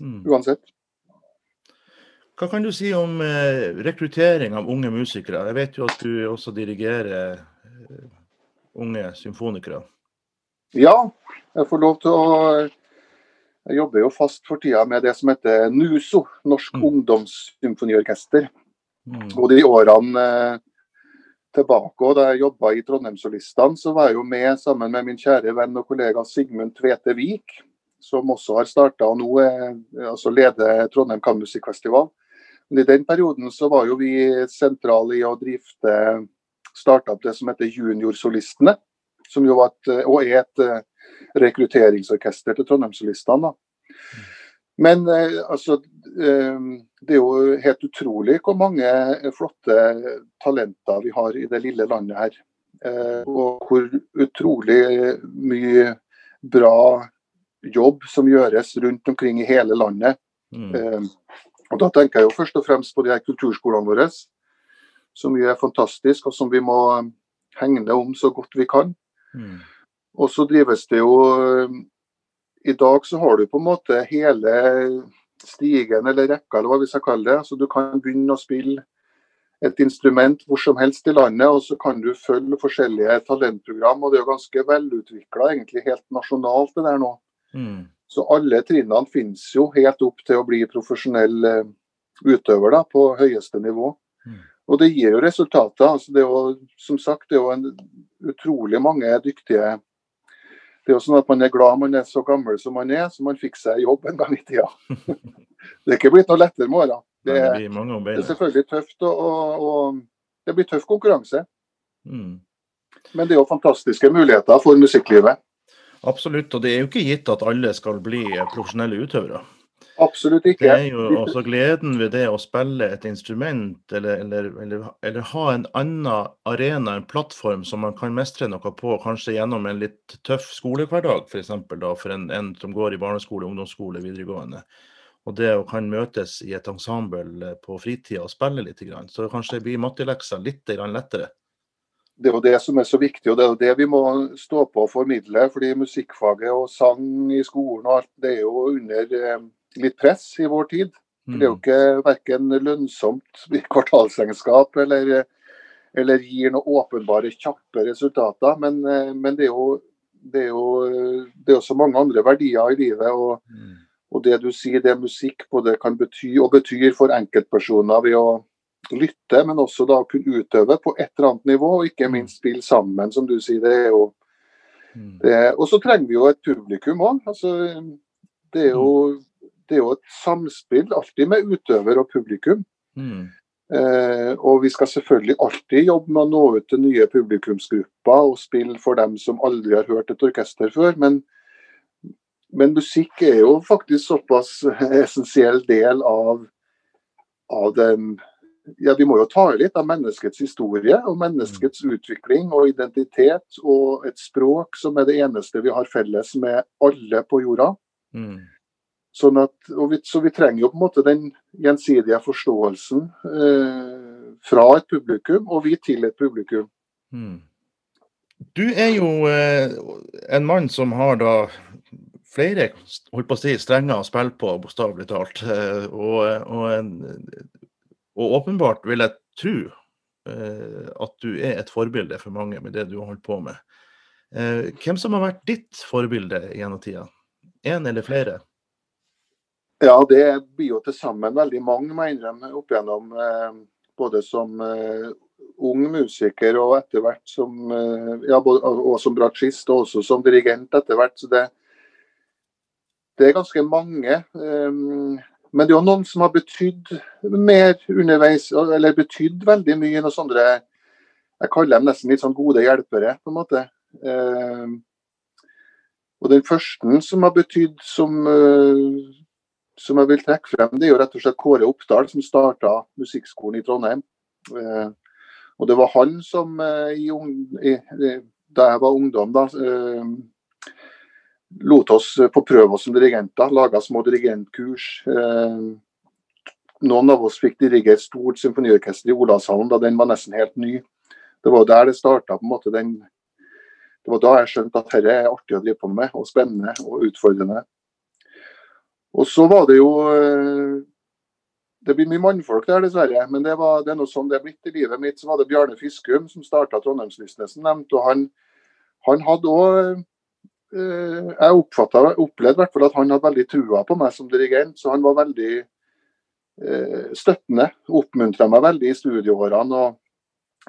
Mm. uansett. Hva kan du si om eh, rekruttering av unge musikere? Jeg vet jo at du også dirigerer eh, unge symfonikere. Ja, jeg får lov til å Jeg jobber jo fast for tida med det som heter NUSO, Norsk Mm. Ungdomssymfoniorkester. Mm. Og de årene eh, tilbake, og da jeg jobba i Trondheimssolistene, så var jeg jo med sammen med min kjære venn og kollega Sigmund Tvete Vik, som også har starta og nå er, altså leder Trondheim Kammusikkfestival. Men I den perioden så var jo vi sentrale i å drifte starta opp det som heter Juniorsolistene, som jo var et, og er et eh, rekrutteringsorkester til Trondheimssolistene. Men eh, altså, eh, det er jo helt utrolig hvor mange flotte talenter vi har i det lille landet her. Eh, og hvor utrolig mye bra jobb som gjøres rundt omkring i hele landet. Mm. Og Da tenker jeg jo først og fremst på de her kulturskolene våre, som jo er fantastiske, og som vi må hegne om så godt vi kan. Mm. Og så drives det jo I dag så har du på en måte hele stigen eller rekka, eller hva vi skal kalle det. Så du kan begynne å spille et instrument hvor som helst i landet, og så kan du følge forskjellige talentprogram. Og det er jo ganske velutvikla, egentlig helt nasjonalt det der nå. Mm. Så alle trinnene finnes jo helt opp til å bli profesjonell utøver da, på høyeste nivå. Mm. Og det gir jo resultater. altså det er jo, Som sagt, det er jo en utrolig mange dyktige Det er jo sånn at man er glad man er så gammel som man er, så man fikk seg jobb en gang i tida. det er ikke blitt noe lettere med åra. Det, det det er selvfølgelig tøft, og, og, og det blir tøff konkurranse. Mm. Men det er jo fantastiske muligheter for musikklivet. Absolutt. Og det er jo ikke gitt at alle skal bli profesjonelle utøvere. Absolutt Det ikke. er jo også gleden ved det å spille et instrument, eller, eller, eller, eller ha en annen arena, en plattform som man kan mestre noe på, kanskje gjennom en litt tøff skolehverdag, f.eks. For, for en, en som går i barneskole, ungdomsskole, videregående. Og det å kan møtes i et ensemble på fritida og spille litt, så kanskje blir matteleksa litt lettere. det er jo det som er så viktig, og det er jo det vi må stå på og formidle. fordi musikkfaget og sang i skolen og alt, det er jo under eh, litt press i vår tid. For Det er jo Mm. ikke verken lønnsomt i kvartalsregnskap eller, eller gir noen åpenbare kjappe resultater. Men, eh, men det, er jo, det, er jo, det er jo så mange andre verdier i livet. og Mm. og det du sier, det musikk både kan bety og betyr for enkeltpersoner ved å lytte, men også da kunne utøve på et eller annet nivå, og ikke minst spille sammen, som du sier. det er jo Mm. det, Og så trenger vi jo et publikum òg. Altså, det, er jo- det er jo et samspill alltid med utøver og publikum. Mm. Eh, og vi skal selvfølgelig alltid jobbe med å nå ut til nye publikumsgrupper og spille for dem som aldri har hørt et orkester før. Men, men musikk er jo faktisk såpass essensiell del av, av den ja, Vi må jo ta litt av menneskets historie og menneskets utvikling og identitet og et språk som er det eneste vi har felles med alle på jorda. Mm. Sånn at, vi, så vi trenger jo på en måte den gjensidige forståelsen eh, fra et publikum, og vi til et publikum. Mm. Du er jo eh, en mann som har da flere holdt på å si, strenger å spille på, bokstavelig talt. Eh, og, og, en, og åpenbart vil jeg tro eh, at du er et forbilde for mange med det du har holdt på med. Eh, hvem som har vært ditt forbilde gjennom tida? én eller flere? Ja, det blir jo til sammen veldig mange, må jeg opp igjennom. Eh, både som eh, ung musiker og etter hvert som eh, ja, både, og som bratsjist og også som dirigent etter hvert. Så det, det er ganske mange. Um, men det er jo noen som har betydd mer underveis, eller betydd veldig mye. noe sånne, Jeg kaller dem nesten litt sånn gode hjelpere, på en måte. Um, og den første som har betydd som, uh, som jeg vil trekke frem, det er jo rett og slett Kåre Oppdal, som starta musikkskolen i Trondheim. Uh, og det var han som uh, i, i, da jeg var ungdom, da, lot oss få prøve oss som dirigenter. Laga små dirigentkurs. Noen av oss fikk dirigere et stort symfoniorkester i Olavshallen da den var nesten helt ny. Det var der det starta på en måte den det var da jeg skjønte at dette er artig å drive på med, og spennende og utfordrende. Og så var det jo eh, Det blir mye mannfolk der, dessverre. Men det, var, det er noe sånn det er blitt i livet mitt. Så var det Bjarne Fiskum som starta Trondheimslistene, nevnte. Og han, han hadde òg eh, Jeg oppfattet, opplevde hvert at han hadde veldig trua på meg som dirigent. Så han var veldig eh, støttende. Oppmuntra meg veldig i studieårene. og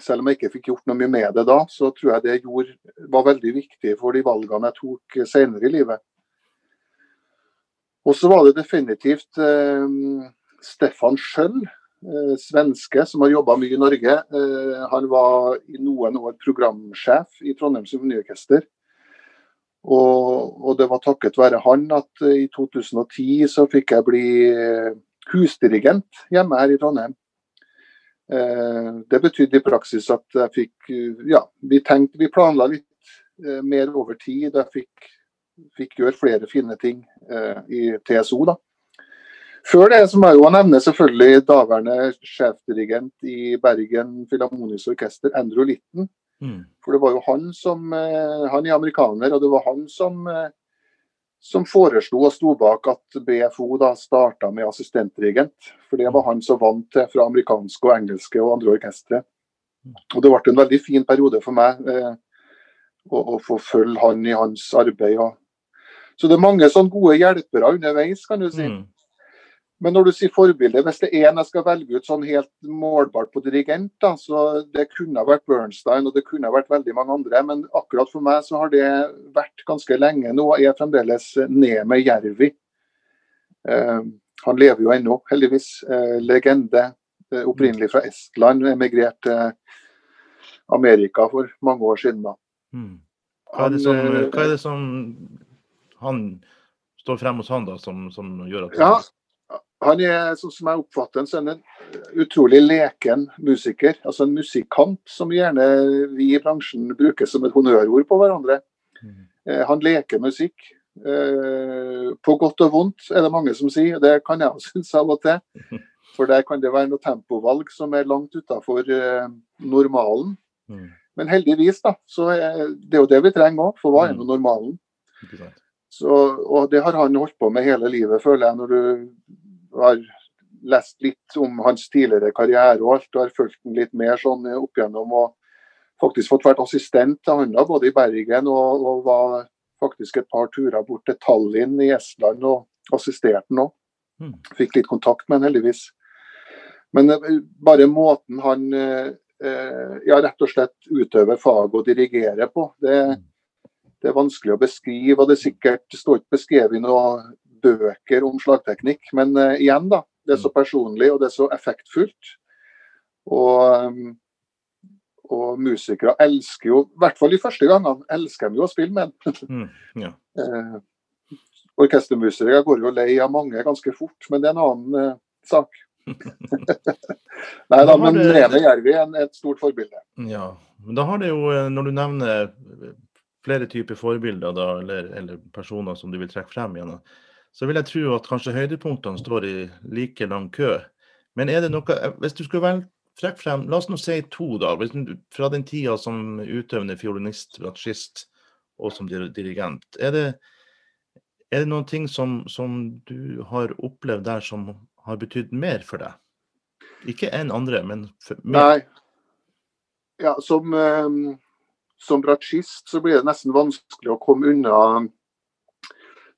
selv om jeg ikke fikk gjort noe mye med det da, så tror jeg det gjorde, var veldig viktig for de valgene jeg tok senere i livet. Og så var det definitivt eh, Stefan Schjøll, eh, svenske, som har jobba mye i Norge. Eh, han var i noen år programsjef i Trondheim Symfoniorkester. Og, og, det var takket være han at eh, i 2010 så fikk jeg bli eh, husdirigent hjemme her i Trondheim. Eh, det betydde i praksis at jeg fikk Ja, vi tenkte, vi planla litt mer over tid. Jeg fikk, fikk gjøre flere fine ting eh, i TSO, da. Før det så må jeg jo nevne selvfølgelig daværende sjefdirigent i Bergen Filharmoniske Orkester, Andrew Litten. Mm. For det var jo han som Han er amerikaner, og det var han som som foreslo og sto bak at BFO da starta med assistentdirigent. For det var han så vant til fra amerikanske og engelske og andre orkestre. Og det ble en veldig fin periode for meg eh, å, å, få følge han i hans arbeid. Og... Så det er mange sånne gode hjelpere underveis, kan du si. Mm. Men når du sier forbilde, hvis det er en jeg skal velge ut sånn helt målbart på dirigent, da, så det kunne vært Bernstein og det kunne vært veldig mange andre. Men akkurat for meg så har det vært ganske lenge nå. Jeg er fremdeles ned med Jervi. Uh, han lever jo ennå, heldigvis. Uh, legende. Uh, opprinnelig fra Estland. Emigrert til Amerika for mange år siden. da. Mm. Hva, er som, hva, er det som, han står frem hos han da, som, som gjør at ja, han er, sånn som jeg oppfatter så en utrolig leken musiker. Altså en musikant, som gjerne vi i bransjen bruker som et honnørord på hverandre. Mm. Eh, han leker musikk. Eh, på godt og vondt, er det mange som sier. Det kan jeg også synes av og til. For der kan det være noe tempovalg som er langt utafor eh, normalen. Mm. Men heldigvis, da, så er det jo det vi trenger òg. For hva er nå normalen? Så, og det har han holdt på med hele livet, føler jeg. Når du har lest litt om hans tidligere karriere og alt, og har fulgt den litt mer sånn opp igjennom. og faktisk fått vært assistent til han da, både i Bergen og, og, var faktisk et par turer bort til Tallinn i Estland og assisterte han òg. Mm. Fikk litt kontakt med han heldigvis. Men eh, bare måten han eh, ja, rett og slett utøver faget og dirigerer på, det, hmm. Det, er vanskelig å beskrive. og Det er sikkert står ikke beskrevet i noen bøker om slagteknikk. Men uh, igjen, da. Det er så mm. personlig og det er så effektfullt. Og, um, og musikere elsker jo, i hvert fall de første gangene, elsker de jo å spille med den. mm, ja. uh, orkestermusikere går jo lei av mange ganske fort, men det er en annen uh, sak. Nei da, men Rene Jervi er et stort forbilde. Ja, men da har det jo, når du nevner flere typer forbilder da, eller, eller, personer som du vil trekke frem igjen, så vil jeg tro at kanskje høydepunktene står i like lang kø. Men er det noe Hvis du skulle velge trekke frem La oss nå si to, da. Fra den tida som utøvende fiolinist, bratsjist og som dirigent. Er det, er det noen ting som, som, du har opplevd der som har betydd mer for deg? Ikke enn andre, men for, mer? Nei. Ja, som, um, som bratsjist så blir det nesten vanskelig å komme unna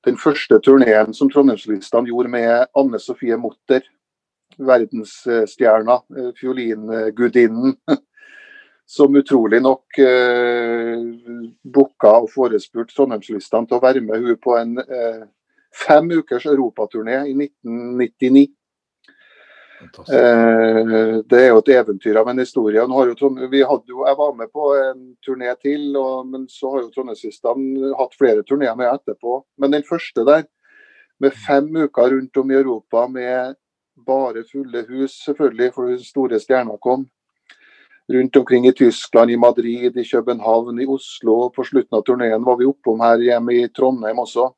den første turneen som Trondheimslistene gjorde med Anne Sofie Motter, verdensstjerna, eh, fiolingudinnen, som utrolig nok eh, booka og forespurte Trondheimslistene til å være med hun på en eh, fem ukers europaturné i 1999. Eh, det er jo et eventyr av en historie. Jo, jo, jeg var med på en turné til, og, men så har jo Trondheimsistene hatt flere turneer med etterpå. Men den første der, med fem uker rundt om i Europa med bare fulle hus, selvfølgelig, for den store stjerner kom rundt omkring i Tyskland, i Madrid, i København, i Oslo. På slutten av turneen var vi oppom her hjemme i Trondheim også.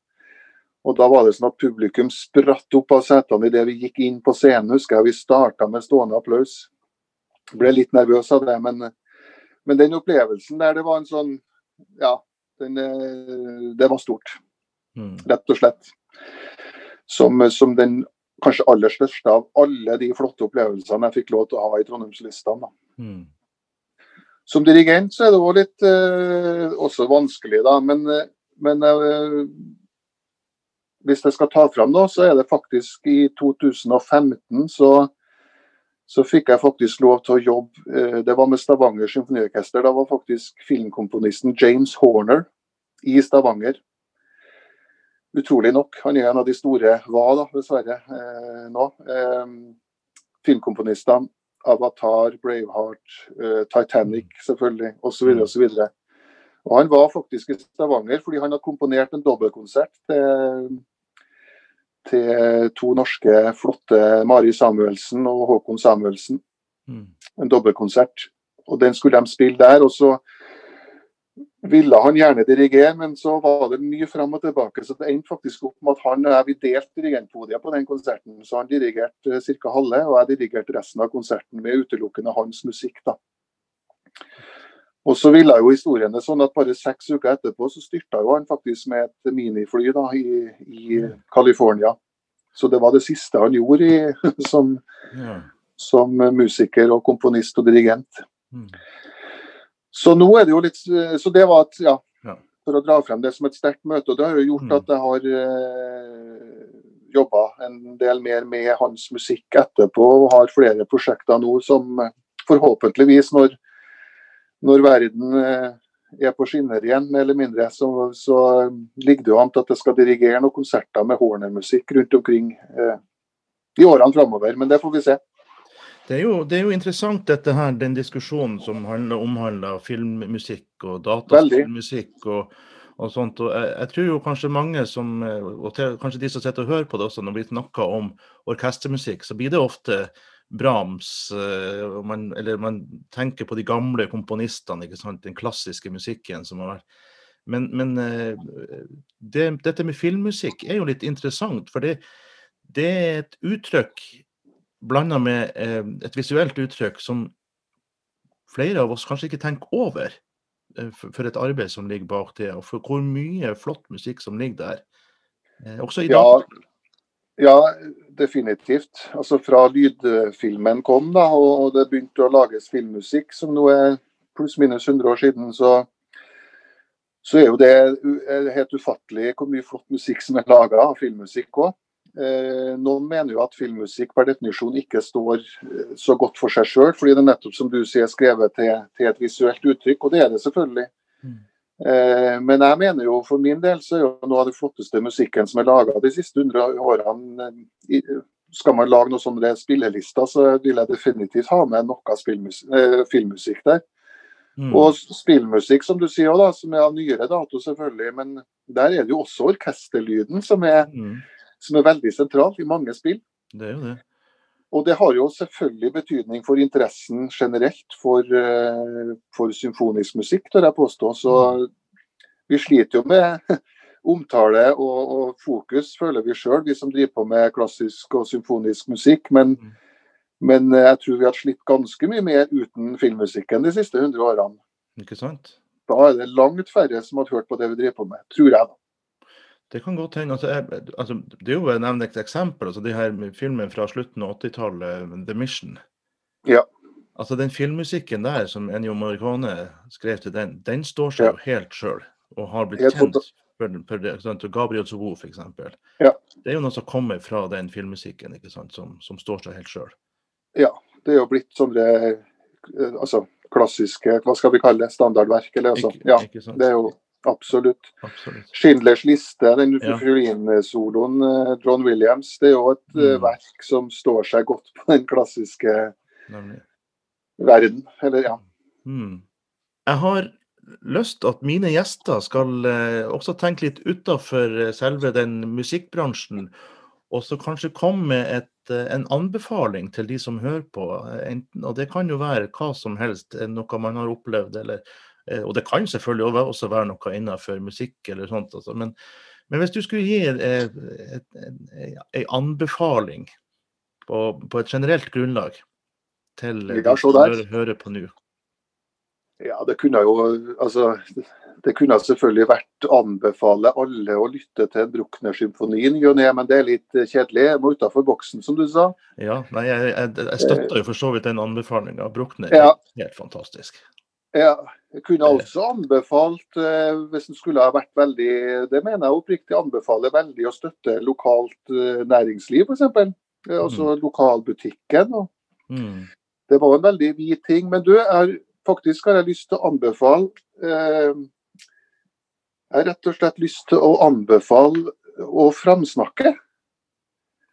Og Da var det sånn at publikum spratt opp av setene idet vi gikk inn på scenen. husker jeg Vi starta med stående applaus. Ble litt nervøs av det, men, men den opplevelsen der, det var en sånn Ja, den, eh, det var stort. Mm. Rett og slett. Som, som, den kanskje aller største av alle de flotte opplevelsene jeg fikk lov til å ha i Trondheimslistene. Mm. Som dirigent så er det også litt eh, også vanskelig, da. Men, eh, men eh, hvis jeg skal ta fram noe, så er det faktisk i 2015 så, så fikk jeg faktisk lov til å jobbe eh, Det var med Stavanger symfoniorkester. Da var faktisk filmkomponisten James Horner i Stavanger. Utrolig nok. Han er en av de store, var da, dessverre, eh, nå. Eh, filmkomponistene Avatar, Braveheart, eh, Titanic selvfølgelig, osv. Mm. osv. Og han var faktisk i Stavanger fordi han hadde komponert en dobbeltkonsert til, til to norske flotte Mari Samuelsen og Håkon Samuelsen. Mm. En dobbeltkonsert. Og den skulle de spille der. og så ville han gjerne dirigere, men så var det mye fram og tilbake. Så det endte faktisk opp med at han og jeg vi delte dirigentpodiet på den konserten. Så han dirigerte eh, ca. halve, og jeg dirigerte resten av konserten med utelukkende hans musikk. da. Og så ville jo historien det sånn at bare seks uker etterpå så styrta jo han faktisk med et minifly da, i, i California. Så det var det siste han gjorde i, som, ja. som musiker og komponist og dirigent. Mm. Så nå er det jo litt Så det var at, ja, for å dra frem det som et sterkt møte. og Det har jo gjort mm. at jeg har eh, jobba en del mer med hans musikk etterpå, og har flere prosjekter nå som forhåpentligvis, når, når verden eh, er på skinner igjen, mer eller mindre, så, så ligger det jo an til at jeg skal dirigere noen konserter med hornermusikk rundt omkring eh, i årene framover. Men det får vi se. Det er, jo, det er, jo, interessant dette her, den diskusjonen som handler, omhandler filmmusikk og dataspillmusikk og, og, sånt. Og jeg, jeg, tror jo kanskje mange som, og til, kanskje de som sitter og hører på det også, når vi snakker om orkestermusikk, så blir det ofte Brahms, eh, man, eller man tenker på de gamle komponistene, ikke sant? den klassiske musikken som har vært. Men, men eh, det, dette med filmmusikk er jo litt interessant, for det, det er et uttrykk blanda med eh, et visuelt uttrykk som flere av oss kanskje ikke tenker over for, et arbeid som ligger bak det, og for hvor mye flott musikk som ligger der. Også i dag. Ja, ja, definitivt. Altså Fra lydfilmen kom da, og det begynte å lages filmmusikk, som nå er pluss-minus 100 år siden, så, så er jo det helt ufattelig hvor mye flott musikk som er laga av filmmusikk òg. Eh, noen mener jo at filmmusikk per definisjon ikke står eh, så godt for seg sjøl, fordi det er nettopp som du sier skrevet til, til, et visuelt uttrykk, og det er det selvfølgelig. Mm. Eh, men jeg mener jo for min del så er jo noe av den flotteste musikken som er laga de siste 100 årene Skal man lage noen sånne spillelister, så vil jeg definitivt ha med noe filmmusikk der. Mm. Og spillmusikk, som du sier, da, som er av nyere dato, selvfølgelig. Men der er det jo også orkesterlyden som er mm som er veldig sentralt i mange spill. Det er jo det. Og det har jo selvfølgelig betydning for interessen generelt for, uh, for symfonisk musikk, tør jeg påstå. Så mm. vi sliter jo med omtale og, og fokus, føler vi sjøl, vi som driver på med klassisk og symfonisk musikk. Men, mm. men jeg tror vi har slitt ganske mye mer uten filmmusikken de siste 100 årene. Ikke sant? Da er det langt færre som har hørt på det vi driver på med, tror jeg. da. Det kan godt hende. Altså, altså, det er jo å nevne et eksempel. altså de her Filmen fra slutten av 80-tallet, 'The Mission'. Ja. Altså Den filmmusikken der som Ennio Morricone skrev til den, den står seg ja. jo helt sjøl. Og har blitt kjent for, for, og Gabriel Zovo, f.eks. Ja. Det er jo noe som kommer fra den filmmusikken, ikke sant? Som, som står seg helt sjøl. Ja, det er jo blitt sånne eh, altså, klassiske, hva skal vi kalle det, standardverk. Eller, altså. Ja, det er jo absolutt. Absolutt. Schindlers liste, den Ja. fiolinsoloen, eh, John Williams, det er jo et eh, Mm. verk som står seg godt på den klassiske Nemlig. verden. Eller ja. Mm. Jeg har lyst at mine gjester skal eh, også tenke litt utafor selve den musikkbransjen, og så kanskje komme med et, en anbefaling til de som hører på. Enten, og det kan jo være hva som helst, noe man har opplevd, eller Og det kan selvfølgelig også være- noe innenfor musikk eller sånt. Altså. Men, men hvis du skulle gi en, anbefaling på, på et generelt grunnlag til eh, Ja, de som hører, hører på nå. ja, det kunne jo altså det kunne selvfølgelig vært anbefale alle å lytte til Bruckner-symfonien, ne, men det er litt eh, kjedelig. Jeg må utafor boksen, som du sa. Ja, nei, jeg, jeg, jeg støtter jo for så vidt den anbefalinga. Bruckner Ja. er helt fantastisk. Ja, jeg kunne også anbefalt, eh, hvis en skulle ha vært veldig Det mener jeg oppriktig anbefaler veldig å støtte lokalt eh, næringsliv, f.eks. Altså altså lokalbutikken. Og Mm. det var en veldig vid ting. Men du, er, faktisk har jeg lyst til å anbefale eh, Jeg har rett og slett lyst til å anbefale å framsnakke.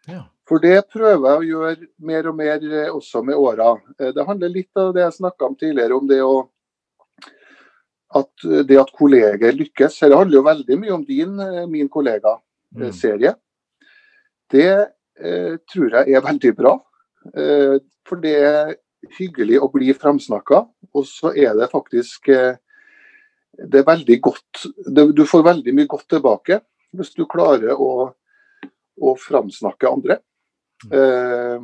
Ja. For det prøver jeg å gjøre mer og mer eh, også med åra. Eh, Det handler litt av det jeg snakka om tidligere, om det å at, det at kolleger lykkes. Dette handler jo veldig mye om din, eh, min kollega-serie. Mm. Det eh, tror jeg er veldig bra. Eh, for det er hyggelig å bli framsnakka, og så er det faktisk eh, det er veldig godt. Det, du får veldig mye godt tilbake hvis du klarer å, å framsnakke andre. Eh,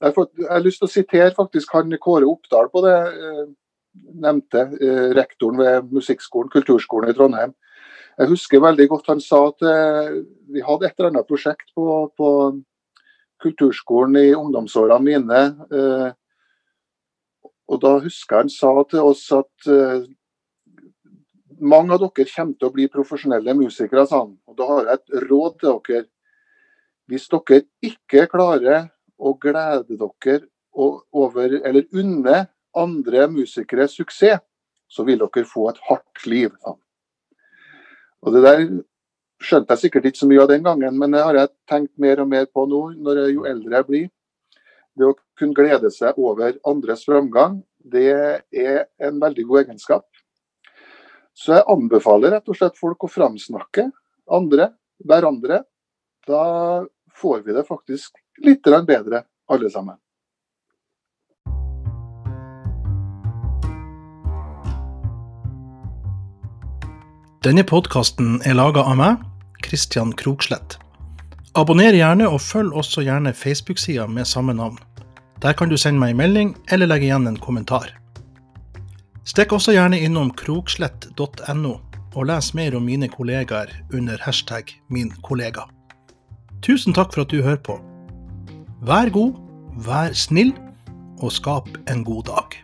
har jeg har lyst til å sitere faktisk han Kåre Oppdal på det. Nevnte eh, rektoren ved musikkskolen, kulturskolen i Trondheim. Jeg husker veldig godt han sa at eh, vi hadde et eller annet prosjekt på, på kulturskolen i ungdomsårene mine. Eh, og da husker han sa til oss at mange av dere kommer til å bli profesjonelle musikere, sa han. Og da har jeg et råd til dere. Hvis dere ikke klarer å glede dere over, eller unne andre musikere suksess, så vil dere få et hardt liv. Og det der skjønte jeg sikkert ikke så mye av den gangen, men det har jeg tenkt mer og mer på nå, når jeg, jo eldre jeg blir. Det å kunne glede seg over andres framgang, det er en veldig god egenskap. Så jeg anbefaler rett og slett folk å framsnakke andre, hverandre. Da får vi det faktisk litt bedre, alle sammen. Denne podkasten er laga av meg, Kristian Krokslett. Abonner gjerne, og følg også gjerne Facebook-sida med samme navn. Der kan du sende meg en melding eller legge igjen en kommentar. Stikk også gjerne innom krokslett.no og les mer om mine kollegaer under hashtag min kollega. Tusen takk for at du hører på. Vær god, vær snill, og skap en god dag.